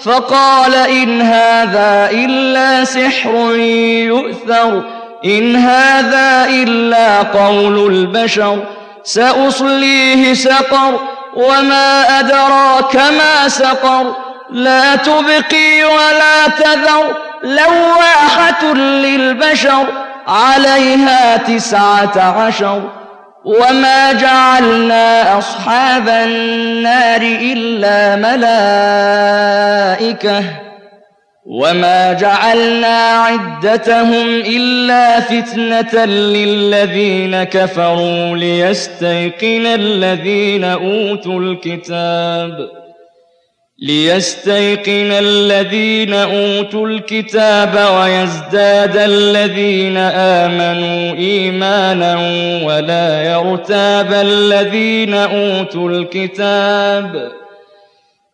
فقال إن هذا إلا سحر يؤثر إن هذا إلا قول البشر سأصليه سقر وما أدراك ما سقر لا تبقي ولا تذر لواحة للبشر عليها تسعة عشر. وما جعلنا أصحاب النار إلا ملائكة وما جعلنا عدتهم إلا فتنة للذين كفروا ليستيقن الذين أوتوا الكتاب ليستيقن الذين أوتوا الكتاب ويزداد الذين آمنوا إيمانا ولا يرتاب الذين أوتوا الكتاب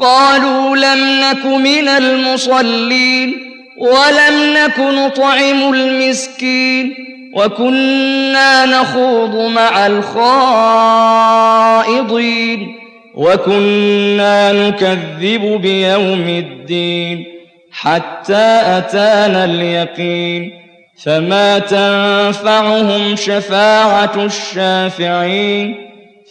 قالوا لم نك من المصلين ولم نك نطعم المسكين وكنا نخوض مع الخائضين وكنا نكذب بيوم الدين حتى أتانا اليقين فما تنفعهم شفاعة الشافعين